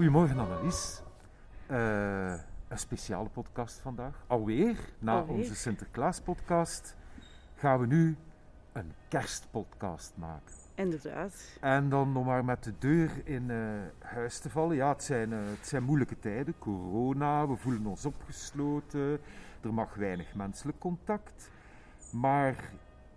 Goedemorgen Annelies. Uh, een speciale podcast vandaag. Alweer, na Alweer. onze Sinterklaas podcast, gaan we nu een kerstpodcast maken. Inderdaad. En dan nog maar met de deur in eh, huis te vallen. Ja, het zijn, eh, het zijn moeilijke tijden. Corona, we voelen ons opgesloten. Er mag weinig menselijk contact. Maar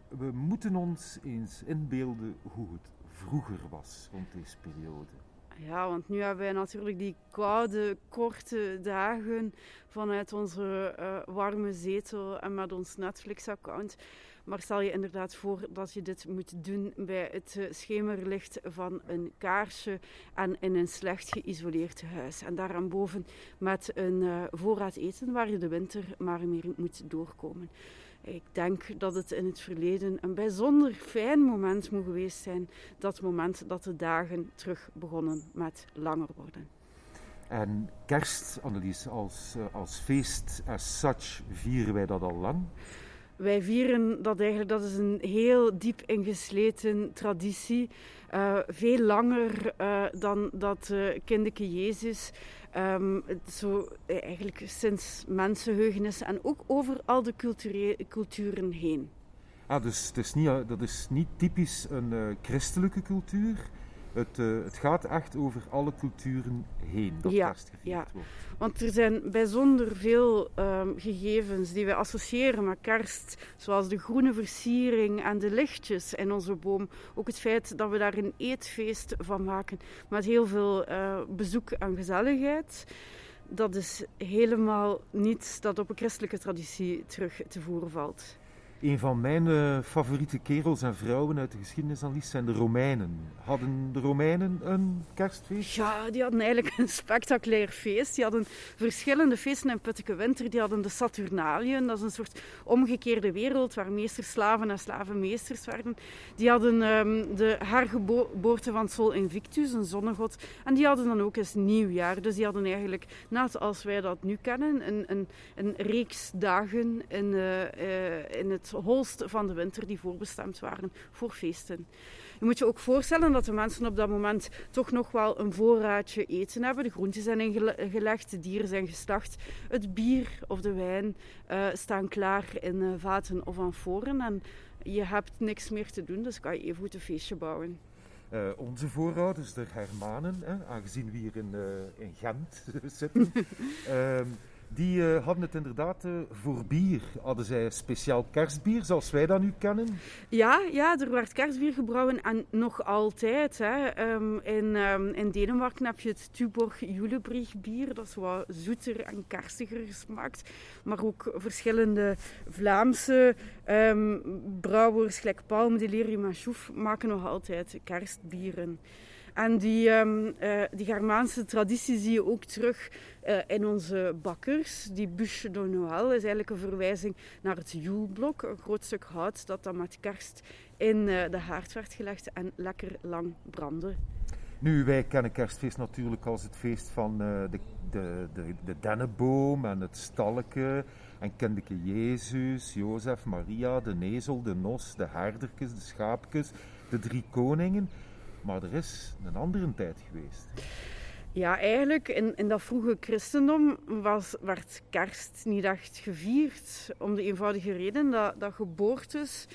we moeten ons eens inbeelden hoe het vroeger was rond deze periode. Ja, want nu hebben wij natuurlijk die koude, korte dagen vanuit onze eh, warme zetel en met ons Netflix-account. Maar stel je inderdaad voor dat je dit moet doen bij het eh, schemerlicht van een kaarsje en in een slecht geïsoleerd huis. En daaraan met een uh, voorraad eten waar je de winter maar meer moet doorkomen. Ik denk dat het in het verleden een bijzonder fijn moment moet geweest zijn. Dat moment dat de dagen terug begonnen met langer worden. En kerst, Annelies, als, uh, als feest as such vieren wij dat al lang? Wij vieren dat eigenlijk, dat is een heel diep ingesleten traditie. Uh, veel langer uh, dan dat uh, kinderke Jezus. Um, zo eigenlijk sinds mensenheugenis en ook over al de culturen heen. Ah, dus het is niet, dat is niet typisch een christelijke cultuur. Het, uh, het, gaat echt over alle culturen heen dat ja, ja. wordt. Want er zijn bijzonder veel um, gegevens die wij associëren met kerst. Zoals de groene versiering en de lichtjes in onze boom. Ook het feit dat we daar een eetfeest van maken. Met heel veel uh, bezoek en gezelligheid. Dat is helemaal niets dat op een christelijke traditie terug te voeren valt. Een van mijn uh, favoriete kerels en vrouwen uit de geschiedenis, zijn de Romeinen. Hadden de Romeinen een kerstfeest? Ja, die hadden eigenlijk een spectaculair feest. Die hadden verschillende feesten in Putteke Winter. Die hadden de Saturnaliën, dat is een soort omgekeerde wereld waar meesters slaven en slavenmeesters werden. Die hadden um, de hergeboorte van Sol Invictus, een zonnegod. En die hadden dan ook eens nieuwjaar. Dus die hadden eigenlijk, net als wij dat nu kennen, een, een, een reeks dagen in, uh, uh, in het holst van de winter die voorbestemd waren voor feesten. Je moet je ook voorstellen dat de mensen op dat moment toch nog wel een voorraadje eten hebben. De groenten zijn ingelegd, de dieren zijn geslacht. Het bier of de wijn uh, staan klaar in uh, vaten of amforen. En je hebt niks meer te doen, dus kan je even goed een feestje bouwen. Uh, onze voorouders, de Germanen, hè, aangezien we hier in, in Gent zitten, ehm, die uh, hadden het inderdaad uh, voor bier. Hadden zij speciaal kerstbier, zoals wij dat nu kennen? Ja, ja er werd kerstbier gebrouwen en nog altijd. Hè. Um, in, um, in Denemarken heb je het Tuborg Julebrich bier. Dat is wat zoeter en kerstiger gesmaakt. Maar ook verschillende Vlaamse um, brouwers, gelijk Palm, Delirium en Chouf, maken nog altijd kerstbieren. En die, um, uh, die Germaanse traditie zie je ook terug uh, in onze bakkers. Die bûche de Noël is eigenlijk een verwijzing naar het Joelblok, een groot stuk hout dat dan met kerst in uh, de haard werd gelegd en lekker lang brandde. Nu, wij kennen kerstfeest natuurlijk als het feest van de, de, de, de dennenboom en het stalke. En kindeke Jezus, Jozef, Maria, de nezel, de nos, de herdertjes, de schaapjes, de drie koningen. Maar er is een andere tijd geweest. Ja, eigenlijk in, in dat vroege christendom was, werd kerst niet echt gevierd. Om de eenvoudige reden dat, dat geboortes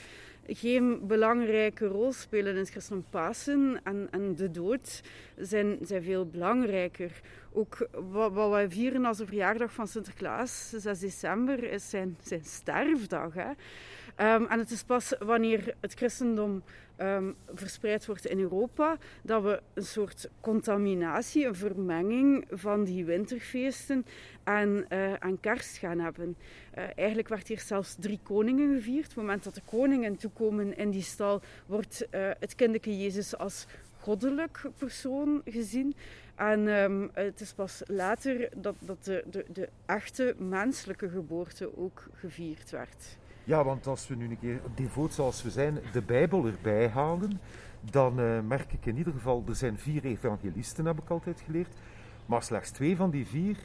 geen belangrijke rol spelen in het christendom. Pasen en, en de dood zijn, zijn veel belangrijker. Ook wat, wij vieren als de verjaardag van Sinterklaas, 6 december, is zijn, zijn sterfdag. Hè? Um, en het is pas wanneer het christendom um, verspreid wordt in Europa, dat we een soort contaminatie, een vermenging van die winterfeesten en, uh, kerst gaan hebben. Uh, eigenlijk werd hier zelfs drie koningen gevierd. Op het moment dat de koningen toekomen in die stal, wordt uh, het kinderke Jezus als goddelijk persoon gezien. En um, het is pas later dat, dat de, de, de echte menselijke geboorte ook gevierd werd. Ja, want als we nu een keer devoot zoals we zijn de Bijbel erbij halen, dan uh, merk ik in ieder geval, er zijn vier evangelisten, heb ik altijd geleerd, maar slechts twee van die vier,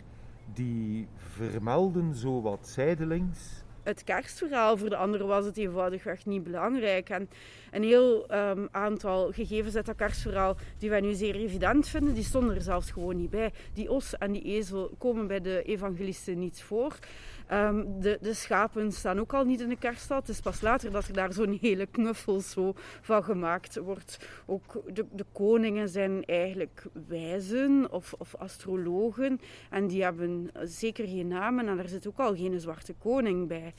die vermelden zo wat zijdelings het kerstverhaal. Voor de anderen was het eenvoudigweg niet belangrijk. En een heel um, aantal gegevens uit dat kerstverhaal die wij nu zeer evident vinden, die stonden er zelfs gewoon niet bij. Die os en die ezel komen bij de evangelisten niet voor. Um, de, de, schapen staan ook al niet in de kerststad. Het is pas later dat er daar zo'n hele knuffel zo van gemaakt wordt. Ook de, de koningen zijn eigenlijk wijzen of, of, astrologen. En die hebben zeker geen namen en er zit ook al geen zwarte koning bij.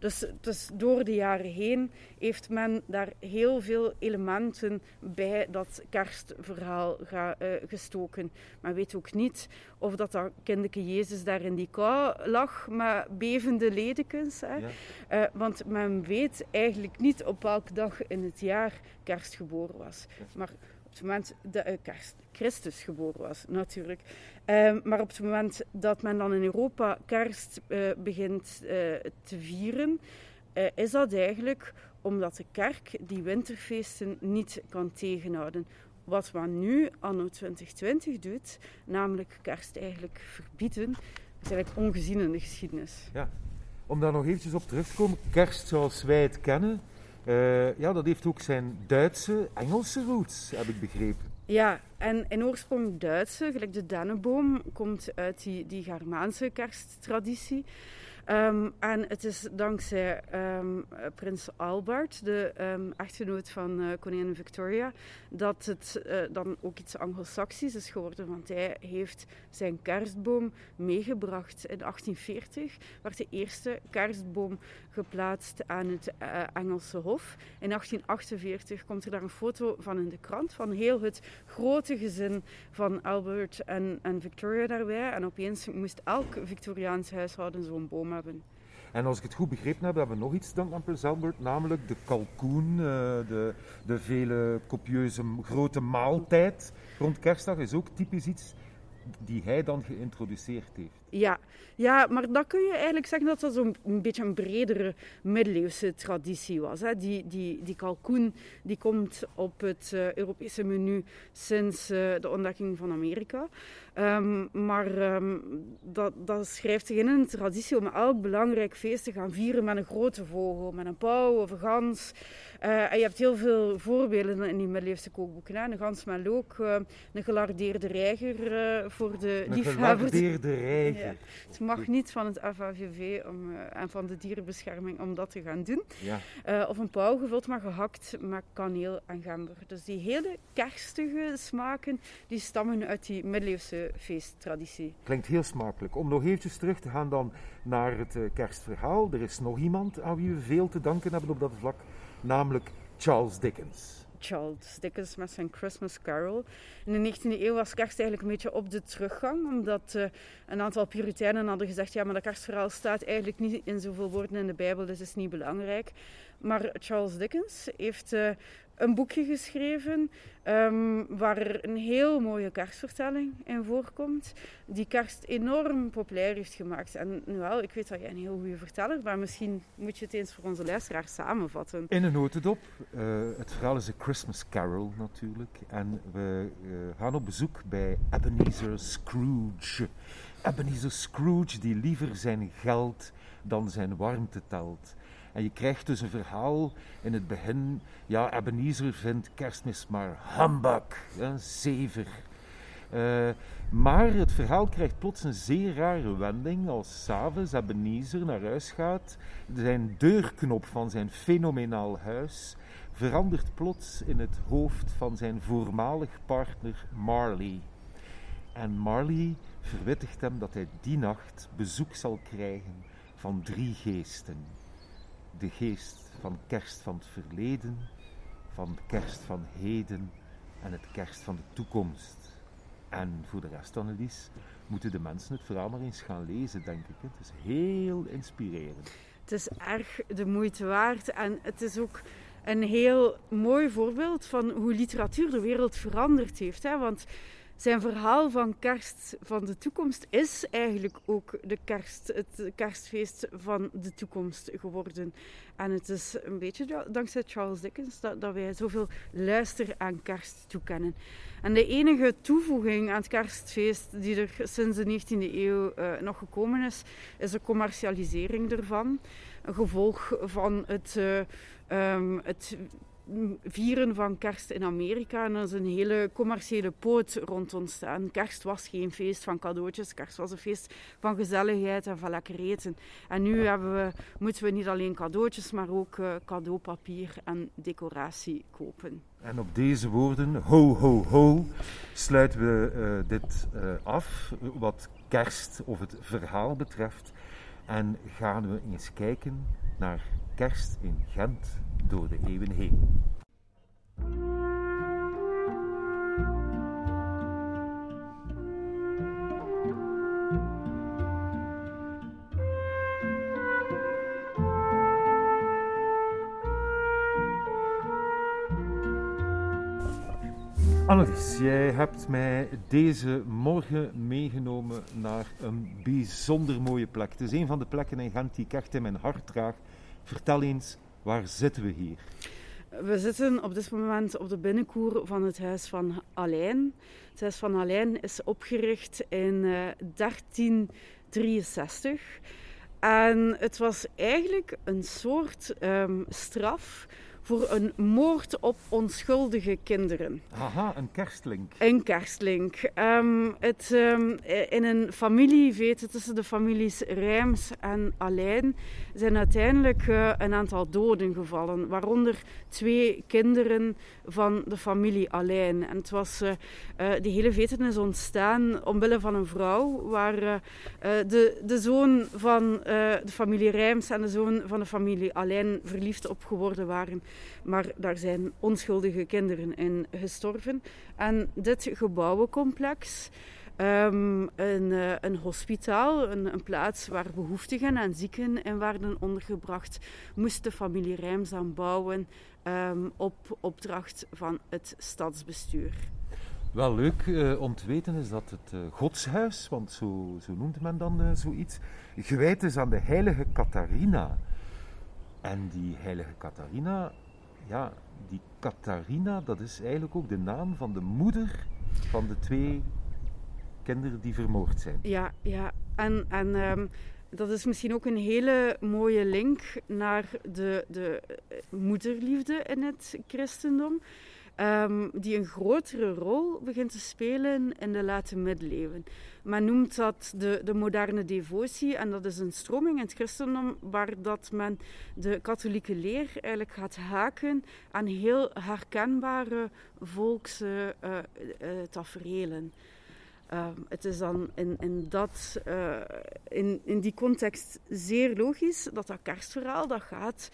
Dus, dus door de jaren heen heeft men daar heel veel elementen bij dat kerstverhaal ga, uh, gestoken. Men weet ook niet of dat, dat kinderke Jezus daar in die kou lag met bevende ledekens. Hè. Uh, want men weet eigenlijk niet op welke dag in het jaar kerst geboren was. Maar op het moment dat kerst, Christus geboren was, natuurlijk. Uh, maar op het moment dat men dan in Europa kerst uh, begint uh, te vieren, is dat eigenlijk omdat de kerk die winterfeesten niet kan tegenhouden. Wat men nu anno 2020 doet, namelijk kerst eigenlijk verbieden, is eigenlijk ongezien in de geschiedenis. Ja, om daar nog eventjes op terug te komen, kerst zoals wij het kennen, uh, ja, dat heeft ook zijn Duitse, Engelse roots, heb ik begrepen. Ja, en in oorsprong Duitse, gelijk de dennenboom, komt uit die, die Germaanse kersttraditie. Um, en het is dankzij um, prins Albert, de um, echtgenoot van uh, koningin Victoria, dat het uh, dan ook iets anglo-saxisch is geworden. Want hij heeft zijn kerstboom meegebracht in 1840. werd de eerste kerstboom geplaatst aan het Engelse Hof. In 1848 komt er daar een foto van in de krant van heel het grote gezin van Albert en, en Victoria daarbij. En opeens moest elk Victoriaans huishouden zo'n boom hebben. En als ik het goed begrepen heb, hebben we nog iets te aan Albert, namelijk de kalkoen, de, de vele copieuze grote maaltijd rond kerstdag is ook typisch iets die hij dan geïntroduceerd heeft. Ja, ja, maar dan kun je eigenlijk zeggen dat dat zo'n een beetje een bredere middeleeuwse traditie was. Hè. Die, die, die kalkoen die komt op het uh, Europese menu sinds uh, de ontdekking van Amerika. Um, maar um, dat, dat schrijft zich in een traditie om elk belangrijk feest te gaan vieren met een grote vogel, met een pauw of een gans. Uh, en je hebt heel veel voorbeelden in die middeleeuwse kookboeken. Hè. Een gans met look, een gelardeerde reiger voor de liefhebbers. Een gelardeerde reiger. Ja. Het mag niet van het FAVV om, uh, en van de dierenbescherming om dat te gaan doen. Ja. Uh, of een pauw gevuld maar gehakt met kaneel en gember. Dus die hele kerstige smaken die stammen uit die middeleeuwse feesttraditie. Klinkt heel smakelijk. Om nog eventjes terug te gaan dan naar het uh, kerstverhaal. Er is nog iemand aan wie we veel te danken hebben op dat vlak, namelijk Charles Dickens. Charles Dickens met zijn Christmas Carol. In de 19e eeuw was kerst eigenlijk een beetje op de teruggang, omdat uh, een aantal Puritijnen hadden gezegd: ja, maar dat kerstverhaal staat eigenlijk niet in zoveel woorden in de Bijbel, dus is niet belangrijk. Maar Charles Dickens heeft uh, een boekje geschreven um, waar een heel mooie kerstvertelling in voorkomt, die kerst enorm populair heeft gemaakt. En wel, ik weet dat jij een heel goede verteller bent, misschien moet je het eens voor onze luisteraars samenvatten. In een notendop, uh, het verhaal is een Christmas Carol natuurlijk, en we uh, gaan op bezoek bij Ebenezer Scrooge. Ebenezer Scrooge die liever zijn geld dan zijn warmte telt. En je krijgt dus een verhaal in het begin. Ja, Ebenezer vindt kerstmis maar humbug, zever. Uh, maar het verhaal krijgt plots een zeer rare wending als s'avonds Ebenezer naar huis gaat. Zijn deurknop van zijn fenomenaal huis verandert plots in het hoofd van zijn voormalig partner Marley. En Marley verwittigt hem dat hij die nacht bezoek zal krijgen van drie geesten de geest van kerst van het verleden, van kerst van heden en het kerst van de toekomst. En voor de rest, Annelies, moeten de mensen het verhaal maar eens gaan lezen, denk ik. Het is heel inspirerend. Het is erg de moeite waard en het is ook een heel mooi voorbeeld van hoe literatuur de wereld veranderd heeft. Hè? Want zijn verhaal van kerst van de toekomst is eigenlijk ook de kerst, het kerstfeest van de toekomst geworden. En het is een beetje dankzij Charles Dickens dat, wij zoveel luister aan kerst toekennen. En de enige toevoeging aan het kerstfeest die er sinds de 19e eeuw uh, nog gekomen is, is de commercialisering ervan. Een gevolg van het, uh, um, het vieren van kerst in Amerika. En er is een hele commerciële poot rond ontstaan. Kerst was geen feest van cadeautjes. Kerst was een feest van gezelligheid en van lekker eten. En nu we, moeten we niet alleen cadeautjes, maar ook uh, cadeaupapier en decoratie kopen. En op deze woorden, ho ho ho, sluiten we uh, dit uh, af, wat kerst of het verhaal betreft. En gaan we eens kijken naar kerst in Gent door de eeuwen heen. Annelies, jij hebt mij deze morgen meegenomen naar een bijzonder mooie plek. Het is een van de plekken in Gent die ik echt in mijn hart draag. Vertel eens, waar zitten we hier? We zitten op dit moment op de binnenkoer van het Huis van Alijn. Het Huis van Alijn is opgericht in 1363. Eh, en het was eigenlijk een soort um, straf voor een moord op onschuldige kinderen. Aha, een kerstlink. Een kerstlink. Um, het, um, in een familieveet tussen de families Rijms en Alijn zijn uiteindelijk uh, een aantal doden gevallen, waaronder twee kinderen van de familie Alijn. En het was, uh, uh, die hele veten is ontstaan omwille van een vrouw waar de, de zoon van de familie Rijms en de zoon van de familie Alijn verliefd op geworden waren. Maar daar zijn onschuldige kinderen in gestorven. En dit gebouwencomplex, um, een, uh, een hospitaal, een, een, plaats waar behoeftigen en zieken in werden ondergebracht, moest de familie Rijms aan bouwen um, op opdracht van het stadsbestuur. Wel leuk uh, om te weten is dat het uh, godshuis, want zo, zo noemt men dan zoiets, gewijd is aan de heilige Catharina. En die heilige Catharina ja, die Catharina, dat is eigenlijk ook de naam van de moeder van de twee kinderen die vermoord zijn. Ja, ja. En, en um, dat is misschien ook een hele mooie link naar de, de eh, moederliefde in het christendom. Um, die een grotere rol begint te spelen in de late middeleeuwen. Men noemt dat de, de moderne devotie en dat is een stroming in het christendom waar dat men de katholieke leer eigenlijk gaat haken aan heel herkenbare volkse uh, uh, taferelen. Uh, het is dan in, in, dat, uh, in, in die context zeer logisch dat dat kerstverhaal dat gaat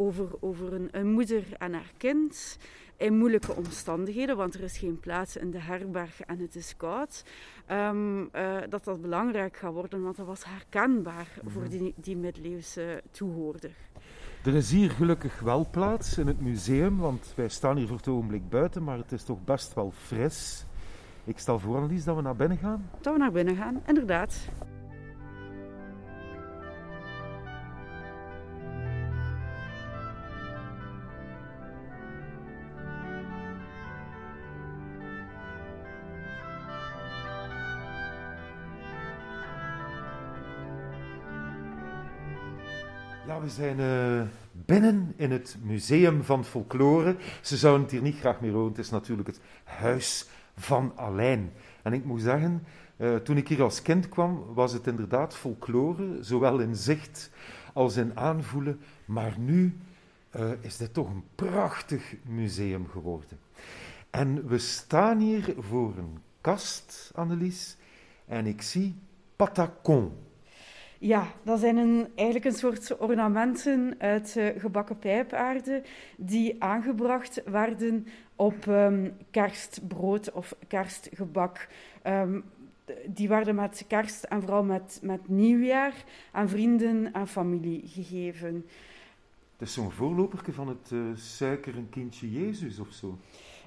over, over een, een moeder en haar kind in moeilijke omstandigheden, want er is geen plaats in de herberg en het is koud, um, uh, dat dat belangrijk gaat worden, want dat was herkenbaar mm-hmm. voor die, die middeleeuwse toehoorder. Er is hier gelukkig wel plaats in het museum, want wij staan hier voor het ogenblik buiten, maar het is toch best wel fris. Ik stel voor, Annelies, dat we naar binnen gaan. Dat we naar binnen gaan, inderdaad. We zijn uh, binnen in het Museum van Folklore. Ze zouden het hier niet graag meer wonen. Het is natuurlijk het Huis van Alijn. En ik moet zeggen, uh, toen ik hier als kind kwam, was het inderdaad folklore, zowel in zicht als in aanvoelen. Maar nu uh, is dit toch een prachtig museum geworden. En we staan hier voor een kast, Annelies, en ik zie Patacon. Ja, dat zijn een, eigenlijk een soort ornamenten uit uh, gebakken pijpaarde die aangebracht werden op um, kerstbrood of kerstgebak. Um, die werden met kerst en vooral met, met nieuwjaar aan vrienden en familie gegeven. Het is zo'n voorloperke van het uh, suikeren kindje Jezus of zo.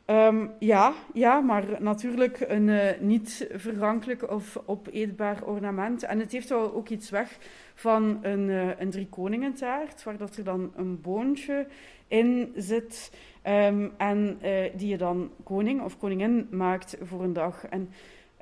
Ehm, ja, ja, maar natuurlijk een uh, niet vergankelijk of opeetbaar ornament. En het heeft wel ook iets weg van een, uh, een driekoningentaart, waar dat er dan een boontje in zit. Um, en uh, die je dan koning of koningin maakt voor een dag. En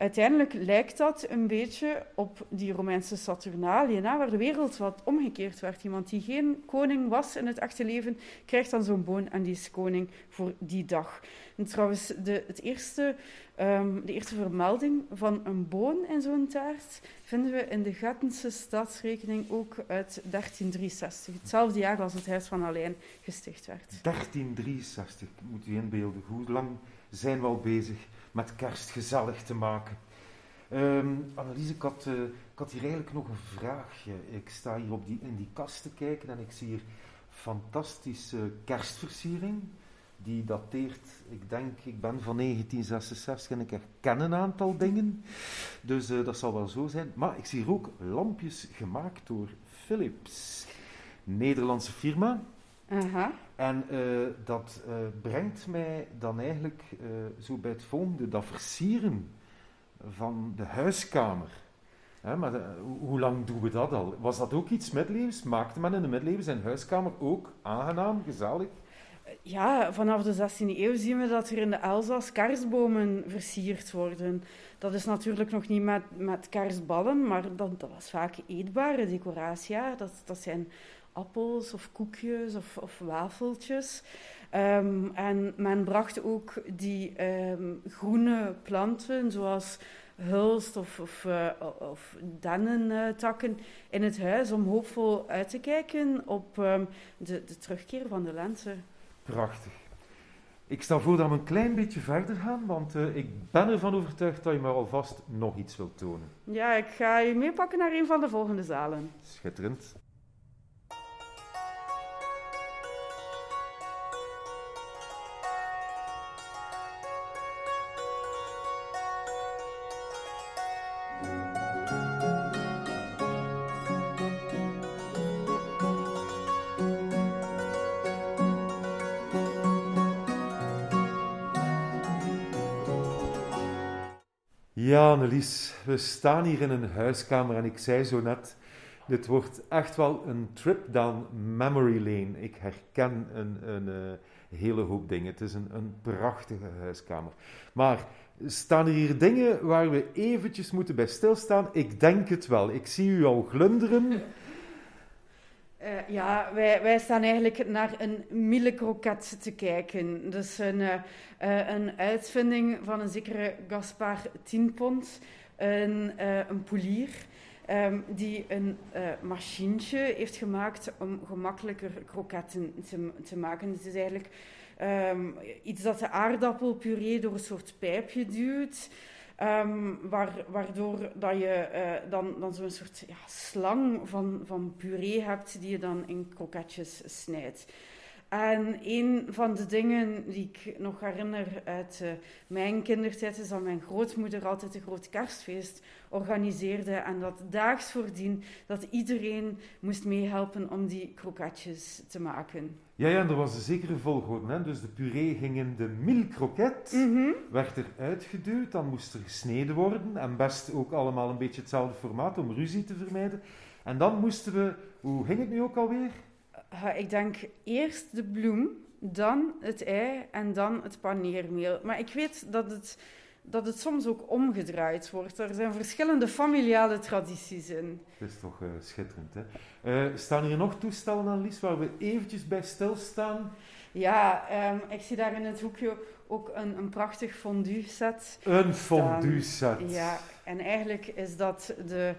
uiteindelijk lijkt dat een beetje op die Romeinse Saturnalie, waar de wereld wat omgekeerd werd. Iemand die geen koning was in het echte leven, krijgt dan zo'n boon en die is koning voor die dag. En trouwens, de, het eerste, um, de eerste vermelding van een boon in zo'n taart vinden we in de Gattense stadsrekening ook uit 1363. Hetzelfde jaar als het Huis van Alijn gesticht werd. 1363, moet u inbeelden. Hoe lang zijn we al bezig met kerst gezellig te maken? Um, Annelies, ik had, uh, ik had hier eigenlijk nog een vraagje. Ik sta hier op die, in die kast te kijken en ik zie hier fantastische kerstversiering die dateert, ik denk, ik ben van 1966 en ik herken een aantal dingen. Dus uh, dat zal wel zo zijn. Maar ik zie hier ook lampjes gemaakt door Philips, Nederlandse firma. Uh-huh. En uh, dat uh, brengt mij dan eigenlijk zo bij het volgende, dat versieren van de huiskamer. Hè, maar hoe lang doen we dat al? Was dat ook iets middeleeuws? Maakte men in de middeleeuwen zijn huiskamer ook aangenaam, gezellig? ja, vanaf de 16e eeuw zien we dat er in de Elzas kerstbomen versierd worden. Dat is natuurlijk nog niet met, met kerstballen, maar dat, dat was vaak eetbare decoratie. Ja. Dat, dat zijn appels of koekjes of, of wafeltjes. Um, en men bracht ook die um, groene planten, zoals hulst of, of, uh, of dennentakken, in het huis om hoopvol uit te kijken op um, de, de terugkeer van de lente. Prachtig. Ik stel voor dat we een klein beetje verder gaan, want uh, ik ben ervan overtuigd dat je me alvast nog iets wilt tonen. Ja, ik ga je meepakken naar een van de volgende zalen. Schitterend. Ja, Annelies, we staan hier in een huiskamer en ik zei zo net, dit wordt echt wel een trip down memory lane. Ik herken een, een, eh, hele hoop dingen. Het is een, een prachtige huiskamer. Maar staan er hier dingen waar we eventjes moeten bij stilstaan? Ik denk het wel. Ik zie u al glunderen. Uh, ja, wij, wij staan eigenlijk naar een millekroket te kijken. Dus een, uh, een uitvinding van een zekere Gaspar Tienpont, een, een polier, um, die een machientje heeft gemaakt om gemakkelijker kroketten te, te maken. Het is eigenlijk um, iets dat de aardappelpuree door een soort pijpje duwt. Um, waardoor dat je uh, dan, dan zo'n soort ja, slang van, van puree hebt die je dan in kroketjes snijdt. En een van de dingen die ik nog herinner uit uh, mijn kindertijd is dat mijn grootmoeder altijd een groot kerstfeest organiseerde. En dat daags voordien dat iedereen moest meehelpen om die kroketjes te maken. Ja, ja, en er was een zekere volgorde. Hè? Dus de puree ging in de mille kroket, mm -hmm. werd er uitgeduwd, dan moest er gesneden worden. En best ook allemaal een beetje hetzelfde formaat om ruzie te vermijden. En dan moesten we, hoe ging het nu ook alweer? Ik denk eerst de bloem, dan het ei en dan het paneermeel. Maar ik weet dat het, dat het soms ook omgedraaid wordt. Er zijn verschillende familiale tradities in. Dat is toch uh, schitterend, hè? Uh, staan hier nog toestellen, Annelies, waar we eventjes bij stilstaan? Ja, um, ik zie daar in het hoekje ook een, een prachtig fondue-set. Een fondue-set. Ja, en eigenlijk is dat de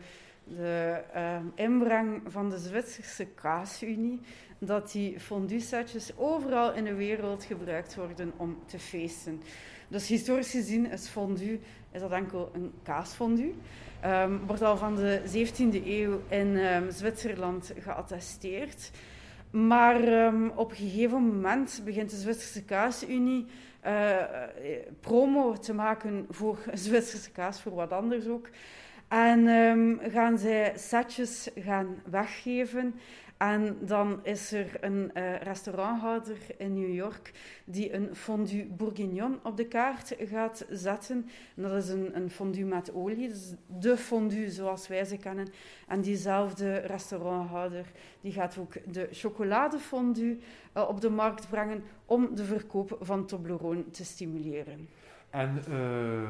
de uh, inbreng van de Zwitserse kaasunie, dat die fondue-setjes overal in de wereld gebruikt worden om te feesten. Dus historisch gezien is fondue is dat enkel een kaasfondue. Um, wordt al van de 17e eeuw in um, Zwitserland geattesteerd. Maar op een gegeven moment begint de Zwitserse kaasunie uh, promo te maken voor Zwitserse kaas, voor wat anders ook. En um, gaan zij setjes gaan weggeven. En dan is er een uh, restauranthouder in New York die een fondue bourguignon op de kaart gaat zetten. En dat is een, een fondue met olie, dus de fondue zoals wij ze kennen. En diezelfde restauranthouder die gaat ook de chocoladefondue uh, op de markt brengen om de verkoop van Toblerone te stimuleren. En uh,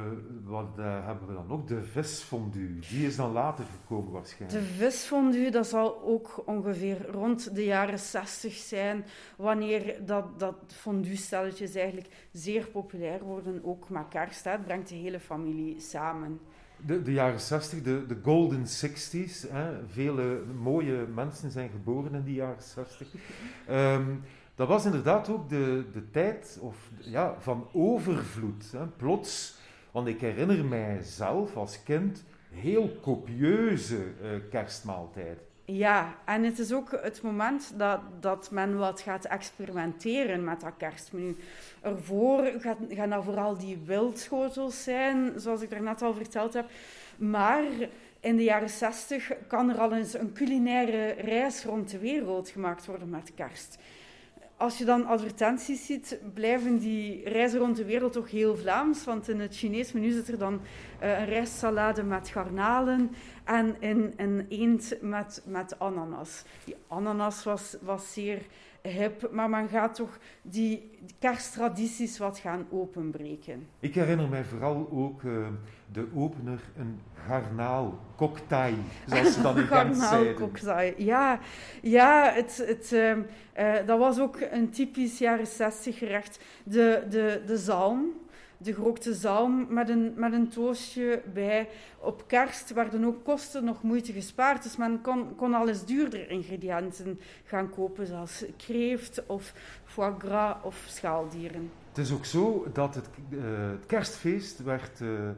wat uh, hebben we dan nog? De visfondue. Die is dan later gekomen waarschijnlijk. De visfondue, dat zal ook ongeveer rond de jaren 60 zijn, wanneer dat, dat fondue-stelletjes eigenlijk zeer populair worden, ook kerst. Het brengt de hele familie samen. De, de jaren 60, de, de golden 60s. Hè. Vele mooie mensen zijn geboren in die jaren 60. Um, dat was inderdaad ook de, de tijd of, ja, van overvloed. Hè. Plots, want ik herinner mij zelf als kind heel copieuze uh, kerstmaaltijd. Ja, en het is ook het moment dat, dat men wat gaat experimenteren met dat kerstmenu. Ervoor gaan dat vooral die wildschotels zijn, zoals ik daarnet al verteld heb. Maar in de jaren 60 kan er al eens een culinaire reis rond de wereld gemaakt worden met kerst als je dan advertenties ziet, blijven die reizen rond de wereld toch heel Vlaams. Want in het Chinees menu zit er dan uh, een rijstsalade met garnalen en een, een eend met, met ananas. Die ananas was, was zeer hip, maar men gaat toch die kersttradities wat gaan openbreken. Ik herinner mij vooral ook uh, de opener, een garnaal, cocktail, zoals ze dan in Gent zeiden. cocktail, ja. Ja, het, het, uh, uh, dat was ook een typisch jaren 60 gerecht. De, de, de zalm, de gerookte zalm met een, met een toastje bij. Op kerst werden ook kosten nog moeite gespaard. Dus men kon, kon al eens duurder ingrediënten gaan kopen, zoals kreeft of foie gras of schaaldieren. Het is ook zo dat het, uh, het kerstfeest werd uh, uh,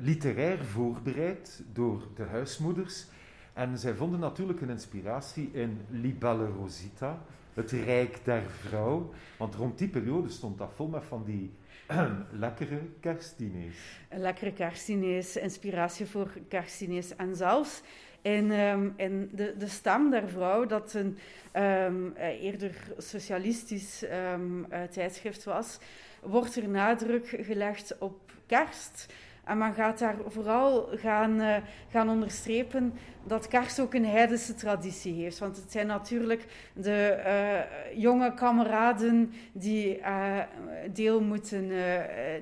literair voorbereid door de huismoeders. En zij vonden natuurlijk een inspiratie in Libelle Rosita, het Rijk der Vrouw. Want rond die periode stond dat vol met van die lekkere kerstdiners. Lekkere kerstdiners, inspiratie voor kerstdiners. En zelfs in, um, in de, de stem der vrouw, dat een um, eerder socialistisch um, tijdschrift was, wordt er nadruk gelegd op kerst. En men gaat daar vooral gaan, uh, gaan onderstrepen dat kerst ook een heidense traditie heeft. Want het zijn natuurlijk de uh, jonge kameraden die uh, deel moeten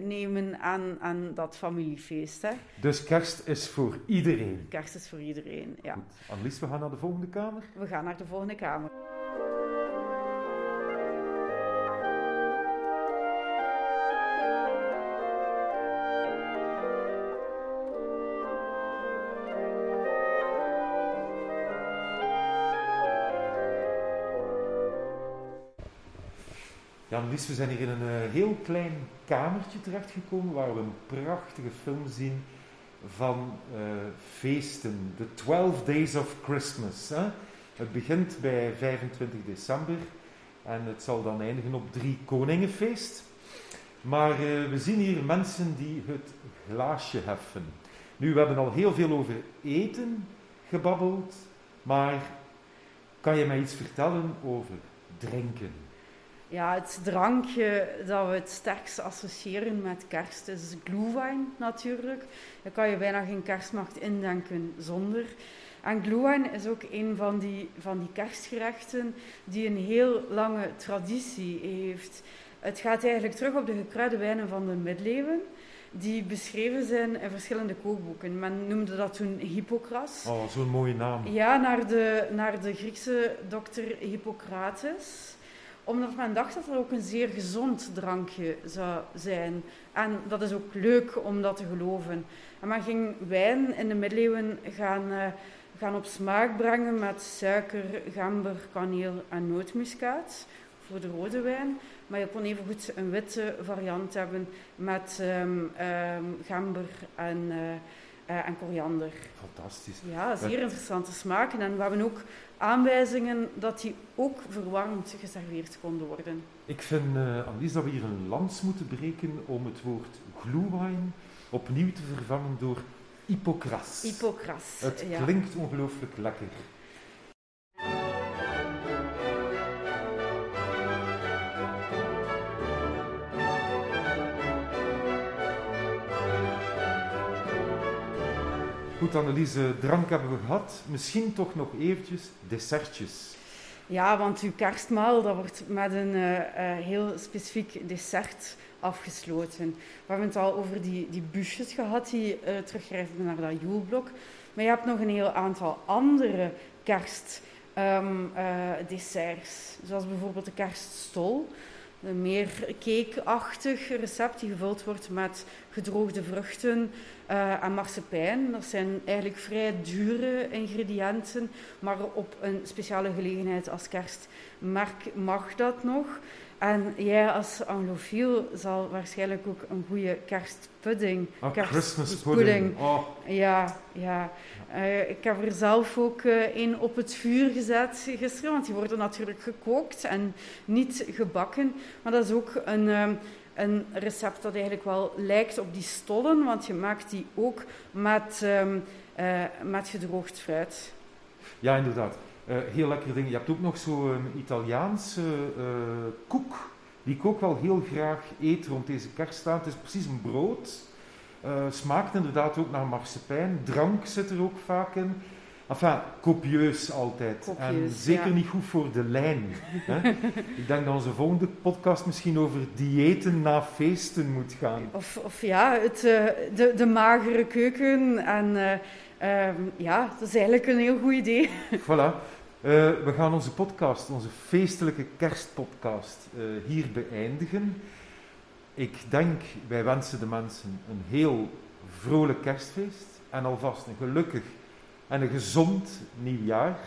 nemen aan, aan dat familiefeest. Hè. Dus kerst is voor iedereen? Kerst is voor iedereen, ja. Goed. Annelies, we gaan naar de volgende kamer? We gaan naar de volgende kamer. Ja, Lies, we zijn hier in een uh, heel klein kamertje terechtgekomen waar we een prachtige film zien van uh, feesten. The 12 Days of Christmas. Hè? Het begint bij 25 december en het zal dan eindigen op drie koningenfeest. Maar uh, we zien hier mensen die het glaasje heffen. Nu, we hebben al heel veel over eten gebabbeld, maar kan je mij iets vertellen over drinken? Ja, het drankje dat we het sterkst associëren met kerst is glühwein natuurlijk. Daar kan je bijna geen kerstmacht indenken zonder. En glühwein is ook een van die, van die kerstgerechten die een heel lange traditie heeft. Het gaat eigenlijk terug op de gekruide wijnen van de middeleeuwen die beschreven zijn in verschillende kookboeken. Men noemde dat toen Hippocras. Oh, zo'n mooie naam. Ja, naar de, naar de Griekse dokter Hippocrates omdat men dacht dat het ook een zeer gezond drankje zou zijn. En dat is ook leuk om dat te geloven. En men ging wijn in de middeleeuwen gaan, uh, gaan op smaak brengen met suiker, gember, kaneel en nootmuskaat voor de rode wijn. Maar je kon even goed een witte variant hebben met um, um, gember en... Uh, uh, en koriander. Fantastisch. Ja, zeer interessante smaken. En we hebben ook aanwijzingen dat die ook verwarmd geserveerd konden worden. Ik vind, uh, Annelies, dat we hier een lans moeten breken om het woord glühwein opnieuw te vervangen door Hippocras. Hippocras, Het klinkt ongelooflijk lekker. Goed, Anneliese, drank hebben we gehad. Misschien toch nog eventjes dessertjes. Ja, want uw kerstmaal dat wordt met een uh, uh, heel specifiek dessert afgesloten. We hebben het al over die, die busjes gehad die uh, naar dat joelblok. Maar je hebt nog een heel aantal andere kerstdesserts. Um, zoals bijvoorbeeld de kerststol een meer cakeachtig recept die gevuld wordt met gedroogde vruchten uh, en marsepein. Dat zijn eigenlijk vrij dure ingrediënten, maar op een speciale gelegenheid als kerst mag dat nog. En jij als anglofiel zal waarschijnlijk ook een goede kerstpudding. Oh, Christmas pudding. Oh. Ja, ja. Uh, ik heb er zelf ook een uh, op het vuur gezet gisteren, want die worden natuurlijk gekookt en niet gebakken. Maar dat is ook een, um, een recept dat eigenlijk wel lijkt op die stollen, want je maakt die ook met, um, uh, met gedroogd fruit. Ja, inderdaad. Uh, heel lekker ding. Je hebt ook nog zo'n Italiaanse uh, koek, die ik ook wel heel graag eet rond deze kerststaat. Het is precies een brood. Uh, smaakt inderdaad ook naar marsepein. Drank zit er ook vaak in. Enfin, copieus altijd. Copieus, en zeker ja. niet goed voor de lijn. hè? ik denk dat onze volgende podcast misschien over diëten na feesten moet gaan. Of, of ja, het, de, de magere keuken en... Um, ja, dat is eigenlijk een heel goed idee. Voilà. Uh, we gaan onze podcast, onze feestelijke kerstpodcast, uh, hier beëindigen. Ik denk, wij wensen de mensen een heel vrolijk kerstfeest en alvast een gelukkig en een gezond nieuwjaar.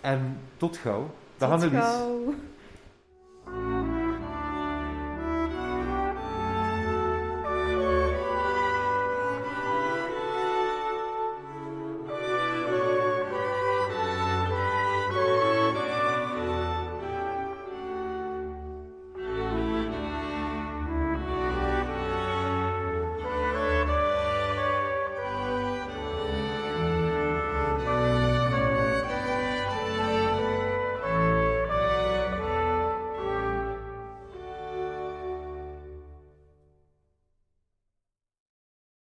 En tot gauw. Tot gauw.